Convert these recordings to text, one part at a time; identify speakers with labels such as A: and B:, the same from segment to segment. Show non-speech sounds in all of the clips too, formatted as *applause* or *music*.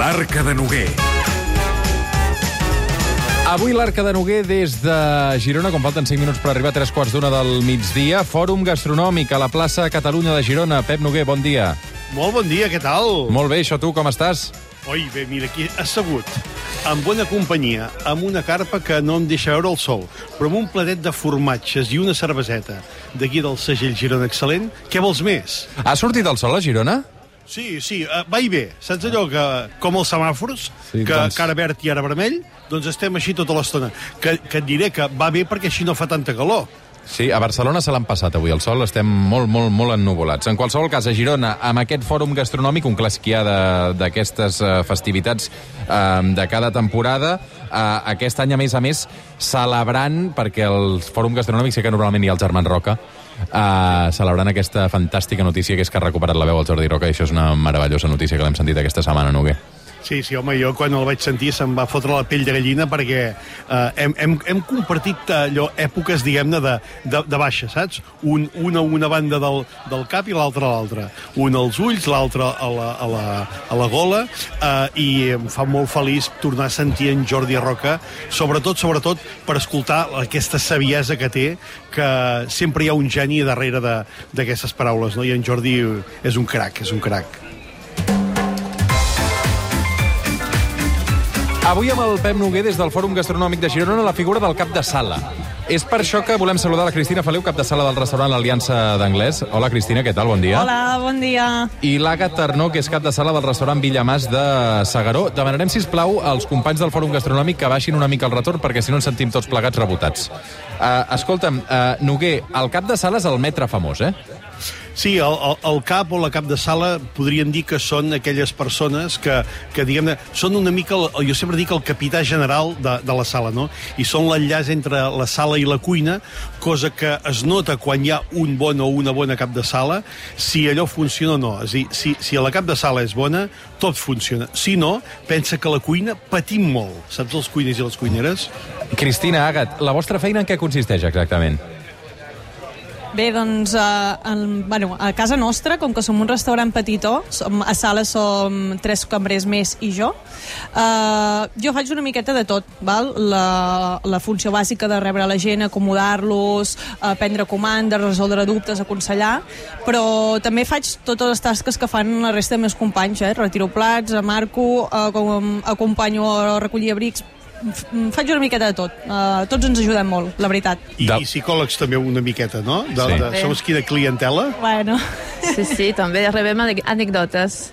A: L'Arca de Noguer.
B: Avui l'Arca de Noguer des de Girona, com falten 5 minuts per arribar a 3 quarts d'una del migdia. Fòrum gastronòmic a la plaça Catalunya de Girona. Pep Noguer, bon dia.
C: Molt bon dia, què tal?
B: Molt bé, això tu, com estàs?
C: Oi, bé, mira, aquí assegut, amb bona companyia, amb una carpa que no em deixa veure el sol, però amb un platet de formatges i una cerveseta d'aquí del segell Girona Excel·lent, què vols més?
B: Ha sortit el sol a Girona?
C: Sí, sí, uh, va i bé. Saps allò que, com els semàfors,
B: Sí,
C: que
B: doncs-
C: cara verd i ara vermell? Doncs estem així tota l'estona. Que, que et diré que va bé perquè així no fa tanta calor.
B: Sí, a Barcelona se l'han passat avui el sol, estem molt, molt, molt ennuvolats. En qualsevol cas, a Girona, amb aquest fòrum gastronòmic, un clàssic que hi ha de- d'aquestes uh, festivitats uh, de cada temporada, uh, aquest any, a més a més, celebrant, perquè el fòrum gastronòmic sé que normalment hi ha el Germán Roca, uh, celebrant aquesta fantàstica notícia que és que ha recuperat la veu el Jordi Roca, i això és una meravellosa notícia que l'hem sentit aquesta setmana, Noguer.
C: Sí, sí, home, jo quan el vaig sentir se'm va fotre la pell de gallina perquè eh, hem, hem, hem compartit eh, allò, èpoques, diguem-ne, de, de, de baixa, saps? Un, una a una banda del, del cap i l'altra a l'altra. Un als ulls, l'altre a, la, a, la, a la gola, eh, i em fa molt feliç tornar a sentir en Jordi Roca, sobretot, sobretot, per escoltar aquesta saviesa que té, que sempre hi ha un geni darrere d'aquestes paraules, no? I en Jordi és un crac, és un crac.
B: Avui amb el Pep Noguer des del Fòrum Gastronòmic de Girona la figura del cap de sala. És per això que volem saludar la Cristina Feliu, cap de sala del restaurant L'Aliança d'Anglès. Hola, Cristina, què tal? Bon dia.
D: Hola, bon dia.
B: I l'Aga Tarnó, que és cap de sala del restaurant Villamàs de Segaró. Demanarem, si plau als companys del Fòrum Gastronòmic que baixin una mica el retorn, perquè si no ens sentim tots plegats rebotats. Uh, escolta'm, uh, Noguer, el cap de sala és el metre famós, eh?
C: Sí, el, el, el cap o la cap de sala podríem dir que són aquelles persones que, que diguem-ne, són una mica, el, jo sempre dic el capità general de, de la sala, no? I són l'enllaç entre la sala i la cuina, cosa que es nota quan hi ha un bon o una bona cap de sala, si allò funciona o no. És a dir, si, si la cap de sala és bona, tot funciona. Si no, pensa que la cuina patim molt. Saps els cuiners i les cuineres?
B: Cristina, Agat, la vostra feina en què consisteix exactament?
D: Bé, doncs, eh, en, bueno, a casa nostra, com que som un restaurant petitó, som, a sala som tres cambrers més i jo, eh, jo faig una miqueta de tot, val? La, la funció bàsica de rebre la gent, acomodar-los, eh, prendre comandes, resoldre dubtes, aconsellar, però també faig totes les tasques que fan la resta de meus companys, eh? retiro plats, amarco, eh, com, acompanyo a recollir abrics, faig una miqueta de tot. Uh, tots ens ajudem molt, la veritat.
C: I,
B: De-
C: i psicòlegs també una miqueta, no? De,
B: Sí.
C: de, som quina clientela?
D: Bueno,
E: Sí, sí, també rebem anècdotes.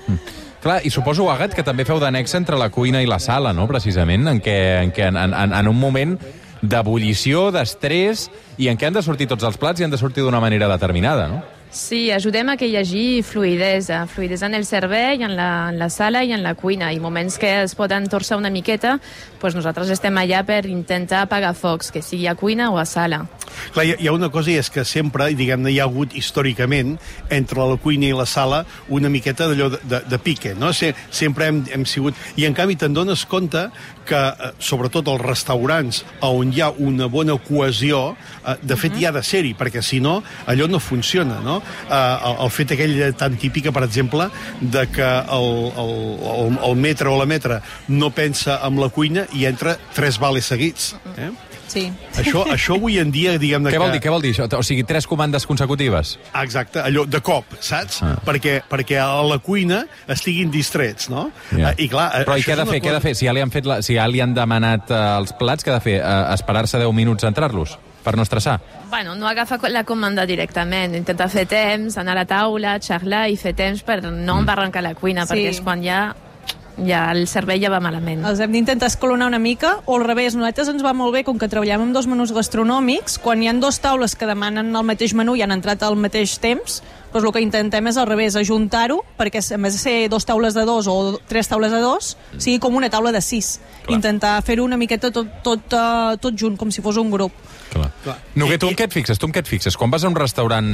B: Clar, i suposo, Agat, que també feu d'annex entre la cuina i la sala, no?, precisament, en què, en, què, en, en, en un moment d'ebullició, d'estrès, i en què han de sortir tots els plats i han de sortir d'una manera determinada, no?
E: Sí, ajudem a que hi hagi fluidesa, fluidesa en el servei, en la, en la sala i en la cuina, i moments que es poden torçar una miqueta, doncs nosaltres estem allà per intentar apagar focs, que sigui a cuina o a sala.
C: Clar, hi ha, una cosa i és que sempre, diguem-ne, hi ha hagut històricament entre la cuina i la sala una miqueta d'allò de, de, de pique, no? Se, sempre hem, hem sigut... I en canvi te'n dones compte que, eh, sobretot als restaurants on hi ha una bona cohesió, eh, de fet hi ha de ser-hi, perquè si no, allò no funciona, no? Eh, el, el fet aquell tan típic, per exemple, de que el, el, el, el metre o la metra no pensa en la cuina i entra tres vales seguits. Eh?
D: sí.
C: Això, això avui en dia, diguem-ne
B: Què
C: que...
B: vol dir, què vol dir això? O sigui, tres comandes consecutives?
C: Exacte, allò de cop, saps?
B: Ah.
C: Perquè, perquè a la cuina estiguin distrets, no?
B: Ja.
C: Eh, I clar,
B: Però i què ha de fer? Què ha de
C: cosa-
B: fer? Si ja li han, fet la, si ja li han demanat eh, els plats, què ha de fer? Eh, esperar-se 10 minuts a entrar-los? Per no estressar?
E: Bueno, no agafa la comanda directament, intentar fer temps, anar a la taula, xerrar i fer temps per no embarrancar la cuina,
D: Sí.
E: perquè és quan ja, ja el servei ja va malament.
D: Els hem d'intentar escalonar una mica, o al revés, nosaltres ens va molt bé, com que treballem amb dos menús gastronòmics, quan hi han dos taules que demanen el mateix menú i han entrat al mateix temps, doncs el que intentem és al revés, ajuntar-ho, perquè en vez de ser dos taules de dos o tres taules de dos, sigui com una taula de sis.
B: Clar.
D: Intentar fer-ho una miqueta tot, tot, uh, tot junt, com si fos un grup.
B: Clar.
C: Clar.
B: Noguer, tu en què et fixes? Tu en què et fixes? Quan vas a un restaurant...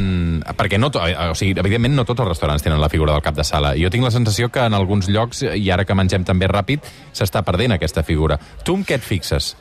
B: Perquè no... eh, O sigui, evidentment no tots els restaurants tenen la figura del cap de sala. Jo tinc la sensació que en alguns llocs, i ara que mengem també ràpid, s'està perdent aquesta figura. Tu en què et fixes?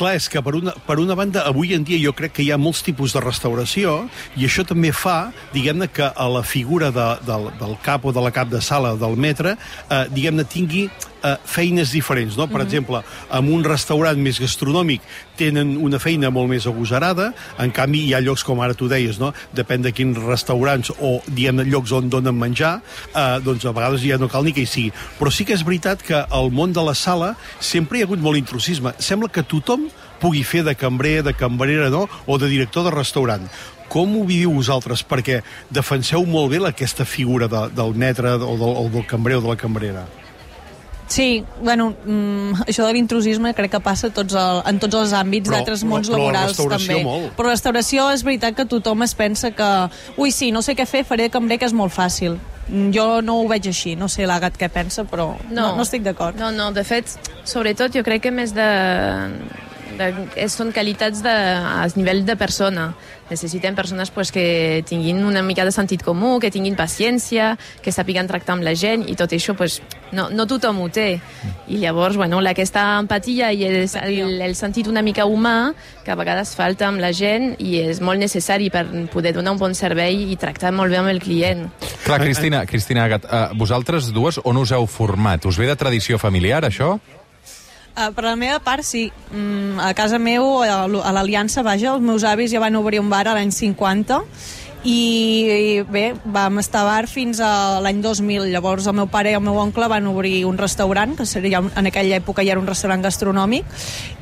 C: Clar, és que per una, per una banda, avui en dia jo crec que hi ha molts tipus de restauració i això també fa, diguem-ne, que a la figura de, del, del cap o de la cap de sala del metre, eh, diguem-ne, tingui eh, feines diferents, no? Per mm -hmm. exemple, en un restaurant més gastronòmic tenen una feina molt més agosarada, en canvi hi ha llocs, com ara tu deies, no? Depèn de quins restaurants o, diguem llocs on donen menjar, eh, doncs a vegades ja no cal ni que hi sigui. Però sí que és veritat que al món de la sala sempre hi ha hagut molt intrusisme. Sembla que tothom pugui fer de cambrer, de cambrera, no? o de director de restaurant. Com ho viviu vosaltres? Perquè defenseu molt bé aquesta figura de, del metre o del, o del cambrer o de la cambrera.
D: Sí, bueno, mm, això de l'intrusisme crec que passa tots el, en tots els àmbits d'altres mons
C: però
D: laborals també.
C: Molt.
D: Però restauració és veritat que tothom es pensa que ui, sí, no sé què fer, faré de cambrer, que és molt fàcil. Mm, Jo no ho veig així, no sé l'Agat què pensa, però no, no, no estic d'acord.
E: No, no, de fet, sobretot jo crec que més de, de, és, són qualitats de, a nivell de persona. Necessitem persones pues, que tinguin una mica de sentit comú, que tinguin paciència, que sàpiguen tractar amb la gent, i tot això pues, no, no tothom ho té. I llavors, bueno, aquesta empatia i el, el, el sentit una mica humà, que a vegades falta amb la gent i és molt necessari per poder donar un bon servei i tractar molt bé amb el client.
B: Clar, Cristina, Cristina Agat, uh, vosaltres dues on us heu format? Us ve de tradició familiar, això?
D: Uh, per la meva part, sí. Mm, a casa meu, a l'Aliança, vaja, els meus avis ja van obrir un bar a l'any 50 i, bé, vam estar a bar fins a l'any 2000. Llavors el meu pare i el meu oncle van obrir un restaurant, que seria, en aquella època ja era un restaurant gastronòmic,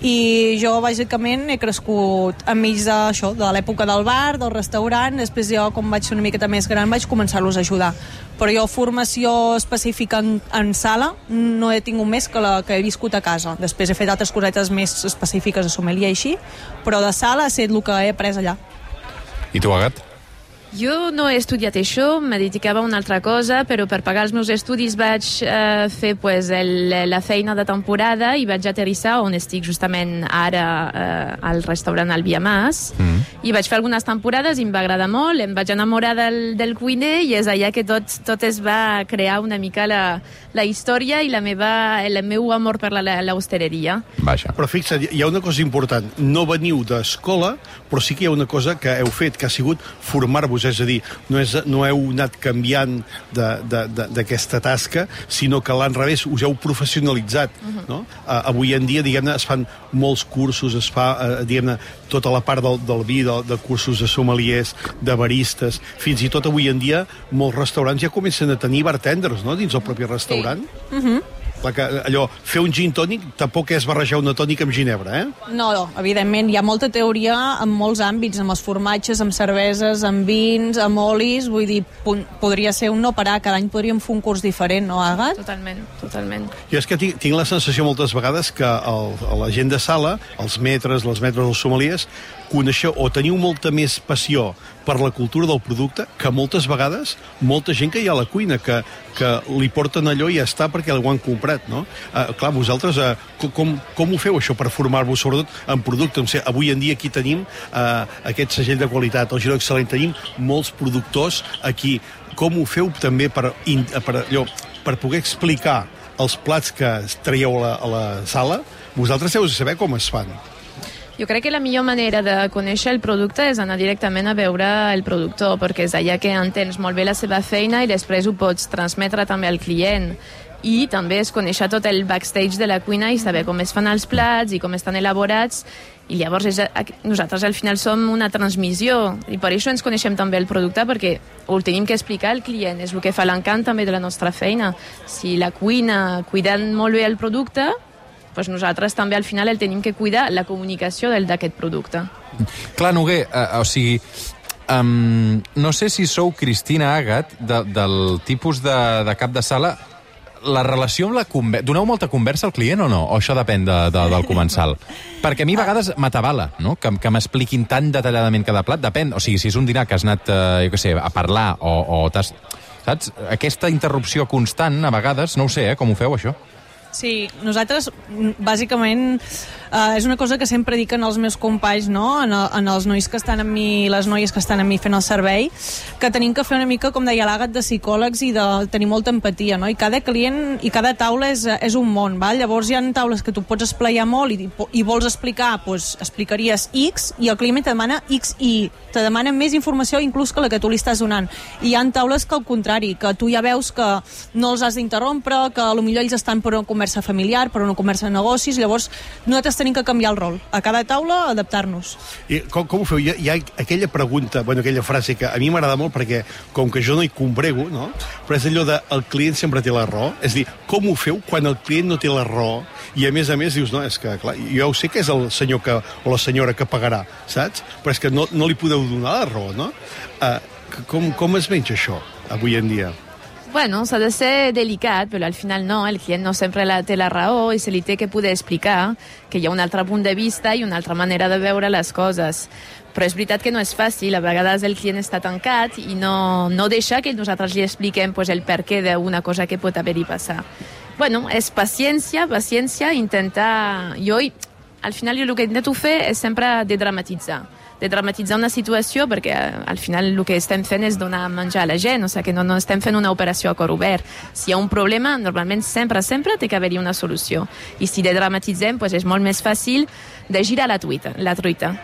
D: i jo bàsicament he crescut enmig d'això, de l'època del bar, del restaurant, després jo, com vaig ser una miqueta més gran, vaig començar-los a ajudar. Però jo formació específica en, en sala no he tingut més que la que he viscut a casa. Després he fet altres cosetes més específiques de sommelier i així, però de sala ha estat el que he après allà.
B: I tu, Agat?
E: Jo no he estudiat això, me dedicava a una altra cosa, però per pagar els meus estudis vaig eh, fer pues, el, la feina de temporada i vaig aterrissar on estic justament ara eh, al restaurant Albia Mas. Mm. I vaig fer algunes temporades i em va agradar molt, em vaig enamorar del, del cuiner i és allà que tot, tot es va crear una mica la, la història i la meva, el meu amor per la- la- l'hostereria.
B: Vaja.
C: Però fixa't, hi ha una cosa important. No veniu d'escola, però sí que hi ha una cosa que heu fet, que ha sigut formar-vos, és a dir, no, és, no heu anat canviant d'aquesta tasca, sinó que a l'enrevés us heu professionalitzat. Uh -huh. no? uh, avui en dia, diguem-ne, es fan molts cursos, es fa, uh, diguem-ne, tota la part del, del vi, de, de cursos de sommeliers, de baristes, fins i tot avui en dia molts restaurants ja comencen a tenir bartenders, no?, dins el propi restaurant. Sí. Clar que allò, fer un gin tònic tampoc és barrejar una tònica amb ginebra, eh?
D: No, no, evidentment, hi ha molta teoria en molts àmbits, amb els formatges, amb cerveses, amb vins, amb olis, vull dir, podria ser un no parar, cada any podríem fer un curs diferent, no, Agat?
E: Totalment, totalment.
C: Jo és que tinc, tinc la sensació moltes vegades que el, la gent de sala, els metres, les metres dels sommeliers, coneixeu o teniu molta més passió per la cultura del producte que moltes vegades molta gent que hi ha a la cuina que, que li porten allò i ja està perquè ho han comprat, no? Uh, clar, vosaltres uh, com, com ho feu això per formar-vos sobretot en producte? Sé, avui en dia aquí tenim uh, aquest segell de qualitat, el Giró Excel·lent, tenim molts productors aquí. Com ho feu també per, per, allò, per poder explicar els plats que traieu a la, a la sala? Vosaltres heu de saber com es fan.
E: Jo crec que la millor manera de conèixer el producte és anar directament a veure el productor, perquè és allà que entens molt bé la seva feina i després ho pots transmetre també al client. I també és conèixer tot el backstage de la cuina i saber com es fan els plats i com estan elaborats. I llavors és, nosaltres al final som una transmissió i per això ens coneixem també el producte perquè ho tenim que explicar al client, és el que fa l'encant també de la nostra feina. Si la cuina cuidant molt bé el producte, doncs nosaltres també al final el tenim que cuidar la comunicació d'aquest producte.
B: Clar, Noguer, uh, o sigui, um, no sé si sou Cristina Agat, de, del tipus de, de cap de sala, la relació amb la conversa... Doneu molta conversa al client o no? O això depèn de, de, del comensal? Perquè a mi a vegades m'atabala, no? Que, que m'expliquin tan detalladament cada plat. Depèn, o sigui, si és un dinar que has anat, eh, jo què sé, a parlar o, o t'has... Saps? Aquesta interrupció constant, a vegades, no ho sé, eh, com ho feu, això?
D: Sí, nosaltres, mm, bàsicament, eh, és una cosa que sempre dic els meus companys, no? en, el- en els nois que estan amb mi, les noies que estan amb mi fent el servei, que tenim que fer una mica, com deia l'àgat, de psicòlegs i de tenir molta empatia, no? I cada client i cada taula és, és un món, val? Llavors hi ha taules que tu pots esplaiar molt i, i vols explicar, doncs explicaries X i el client te demana X i te demana més informació inclús que la que tu li estàs donant. I hi ha taules que al contrari, que tu ja veus que no els has d'interrompre, que potser ells estan per començar conversa familiar, per una conversa de negocis, llavors nosaltres tenim que canviar el rol. A cada taula, adaptar-nos.
C: I com, com ho feu? Hi ha, hi ha aquella pregunta, bueno, aquella frase que a mi m'agrada molt perquè, com que jo no hi combrego, no? però és allò de el client sempre té la raó. És dir, com ho feu quan el client no té la raó i a més a més dius, no, és que clar, jo ho sé que és el senyor que, o la senyora que pagarà, saps? Però és que no, no li podeu donar la raó, no? Uh, com, com es menja això avui en dia?
E: Bueno, s'ha de ser delicat, però al final no, el client no sempre la, té la raó i se li té que poder explicar que hi ha un altre punt de vista i una altra manera de veure les coses. Però és veritat que no és fàcil, a vegades el client està tancat i no, no deixa que nosaltres li expliquem pues, el perquè d'una cosa que pot haver-hi passar. Bueno, és paciència, paciència, intentar... Jo, al final, jo el que intento fer és sempre de dramatitzar de dramatitzar una situació perquè eh, al final el que estem fent és donar a menjar a la gent, o sigui que no, no estem fent una operació a cor obert. Si hi ha un problema, normalment sempre, sempre té que haver-hi una solució. I si de dramatitzem, doncs és molt més fàcil de girar la truita. La truita.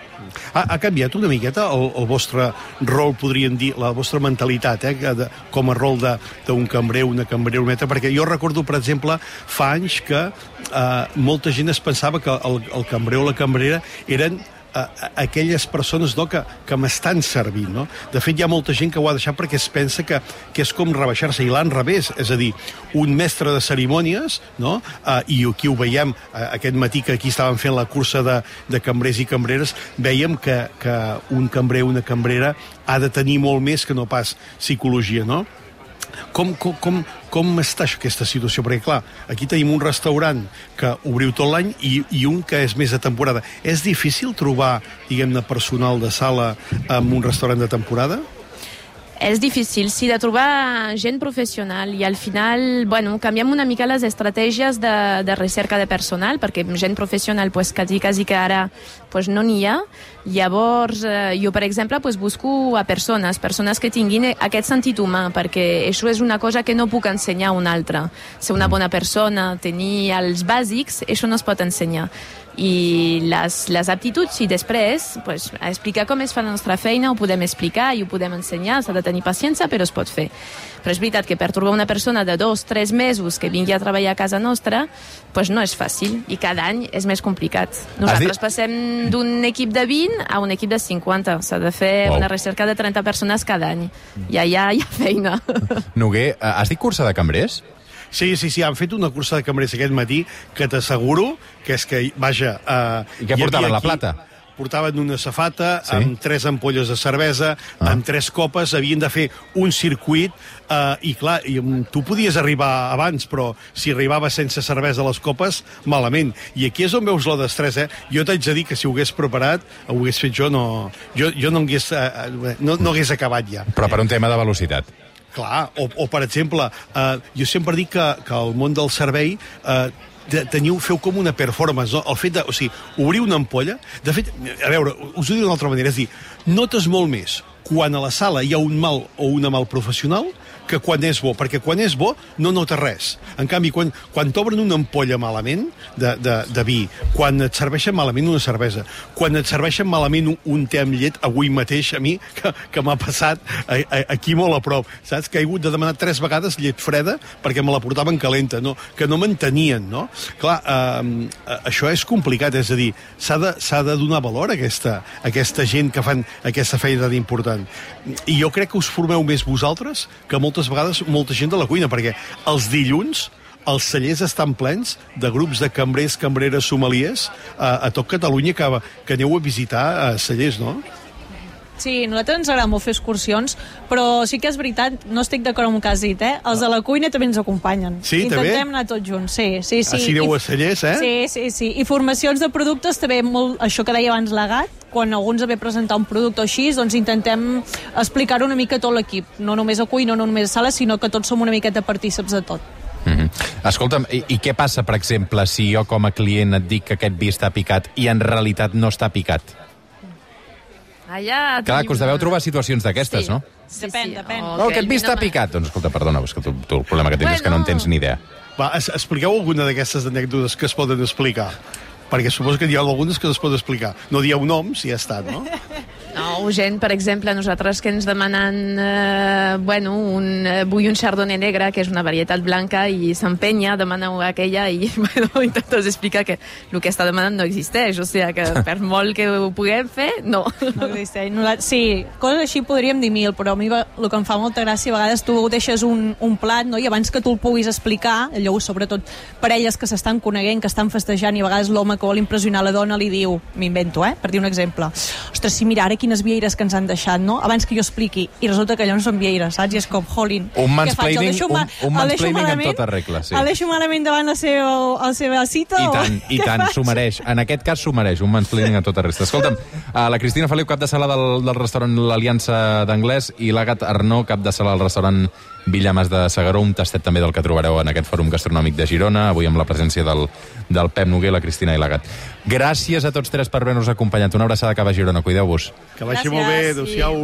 C: Ha, ha canviat una miqueta el, el vostre rol, podríem dir, la vostra mentalitat, eh, de, com a rol d'un cambrer, una cambrera, un metre, perquè jo recordo, per exemple, fa anys que eh, molta gent es pensava que el, el cambrer o la cambrera eren a, a aquelles persones no, que, que m'estan servint. No? De fet, hi ha molta gent que ho ha deixat perquè es pensa que, que és com rebaixar-se, i l'han revés, és a dir, un mestre de cerimònies, no? Uh, i aquí ho veiem, uh, aquest matí que aquí estàvem fent la cursa de, de cambrers i cambreres, veiem que, que un cambrer o una cambrera ha de tenir molt més que no pas psicologia, no? Com, com, com, com està aquesta situació? Perquè, clar, aquí tenim un restaurant que obriu tot l'any i, i un que és més de temporada. És difícil trobar, diguem-ne, personal de sala en un restaurant de temporada?
E: És difícil, sí, de trobar gent professional i al final, bueno, canviem una mica les estratègies de, de recerca de personal, perquè gent professional, pues, quasi, quasi que ara pues, no n'hi ha. Llavors, eh, jo, per exemple, pues, busco a persones, persones que tinguin aquest sentit humà, perquè això és una cosa que no puc ensenyar a una altra. Ser una bona persona, tenir els bàsics, això no es pot ensenyar i les, les aptituds i després pues, explicar com es fa la nostra feina ho podem explicar i ho podem ensenyar. S'ha de tenir paciència però es pot fer. Però és veritat que per trobar una persona de dos, tres mesos que vingui a treballar a casa nostra pues no és fàcil. I cada any és més complicat. Nosaltres passem d'un equip de 20 a un equip de 50 s'ha de fer wow. una recerca de 30 persones cada any. I allà hi ha feina.
B: Noguer, eh, has dit cursa de cambrers?
C: Sí, sí, sí, han fet una cursa de cambrers aquest matí que t'asseguro que és que, vaja...
B: Eh, I què portaven, la plata?
C: portaven una safata sí? amb tres ampolles de cervesa, ah. amb tres copes, havien de fer un circuit, eh, i clar, i, tu podies arribar abans, però si arribava sense cervesa a les copes, malament. I aquí és on veus la destresa, eh? Jo t'haig de dir que si ho hagués preparat, ho hagués fet jo, no, jo, jo no, hagués, eh, no, no hagués acabat ja.
B: Però per un tema de velocitat.
C: Clar, o, o per exemple, eh, jo sempre dic que, que el món del servei eh, teniu, feu com una performance, no? El fet de, o sigui, obrir una ampolla, de fet, a veure, us ho dic d'una altra manera, és dir, notes molt més quan a la sala hi ha un mal o una mal professional que quan és bo, perquè quan és bo no nota res. En canvi, quan, quan t'obren una ampolla malament de, de, de vi, quan et serveixen malament una cervesa, quan et serveixen malament un, un té amb llet, avui mateix a mi, que, que m'ha passat a, a, aquí molt a prop, saps? Que he hagut de demanar tres vegades llet freda perquè me la portaven calenta, no? que no m'entenien, no? Clar, eh, això és complicat, és a dir, s'ha de, de donar valor a aquesta, a aquesta gent que fan aquesta feina d'important. I jo crec que us formeu més vosaltres que molt moltes vegades molta gent de la cuina, perquè els dilluns els cellers estan plens de grups de cambrers, cambreres, somaliers a, a tot Catalunya que, que aneu a visitar a cellers, no?
D: Sí, a nosaltres ens agrada molt fer excursions, però sí que és veritat, no estic d'acord amb el que has dit, eh? Els de la cuina també ens acompanyen.
C: Sí,
D: Intentem
C: també?
D: anar tots junts, sí, sí, sí.
C: Així aneu a cellers, eh?
D: Sí, sí, sí. I formacions de productes també, molt, això que deia abans l'Agat, quan algú ens ve presentar un producte o així, doncs intentem explicar-ho una mica a tot l'equip. No només a cuina, no només a sala, sinó que tots som una miqueta partíceps de tot.
B: Mm -hmm. Escolta'm, i, i què passa, per exemple, si jo com a client et dic que aquest vi està picat i en realitat no està picat?
E: Allà
B: Clar, que us deveu trobar situacions d'aquestes,
D: sí.
B: no?
D: Sí, depèn, sí. depèn.
B: Oh, no, aquest vi està picat. Doncs escolta, perdona, és que tu, tu el problema que tens bueno. és que no en tens ni idea.
C: Va, es, expliqueu alguna d'aquestes anècdotes que es poden explicar perquè suposo que hi ha algunes que es pot explicar. No dieu noms i ja està, no? *laughs*
E: No, o gent, per exemple, nosaltres que ens demanen eh, bueno, un, eh, vull un chardonnay negre, que és una varietat blanca, i s'empenya, demana aquella, i *laughs* bueno, intentes explicar que el que està demanant no existeix, o sigui que per molt que ho puguem fer, no.
D: No existeix. No, sí, coses així podríem dir mil, però a mi el que em fa molta gràcia, a vegades tu deixes un, un plat, no? i abans que tu el puguis explicar, allò, sobretot parelles que s'estan coneguent, que estan festejant, i a vegades l'home que vol impressionar la dona li diu, m'invento, eh? per dir un exemple, ostres, sí, mira, ara quines vieires que ens han deixat, no? Abans que jo expliqui, i resulta que allò no són vieires, saps? I és com, jolín,
B: Un
D: què faig?
B: Mansplaining-
D: deixo ma-
B: un- un mansplaining en tota regla, sí.
D: El deixo malament davant la seva, la seva cita?
B: I
D: o
B: tant, *laughs* i
D: què
B: tant,
D: faig?
B: s'ho mereix. En aquest cas s'ho mereix, un mansplaining a tota resta. Escolta'm, uh, la Cristina Feliu, cap de sala del, del restaurant L'Aliança d'Anglès, i l'Agat Arnó, cap de sala del restaurant Villamas de Segaró, un tastet també del que trobareu en aquest fòrum gastronòmic de Girona, avui amb la presència del, del Pep Noguer, la Cristina i l'Agat. Gràcies a tots tres per haver-nos acompanyat. Una abraçada cap a Girona, cuideu-vos.
C: Que vagi
D: Gràcies,
C: molt bé,
D: sí.
C: adéu-siau.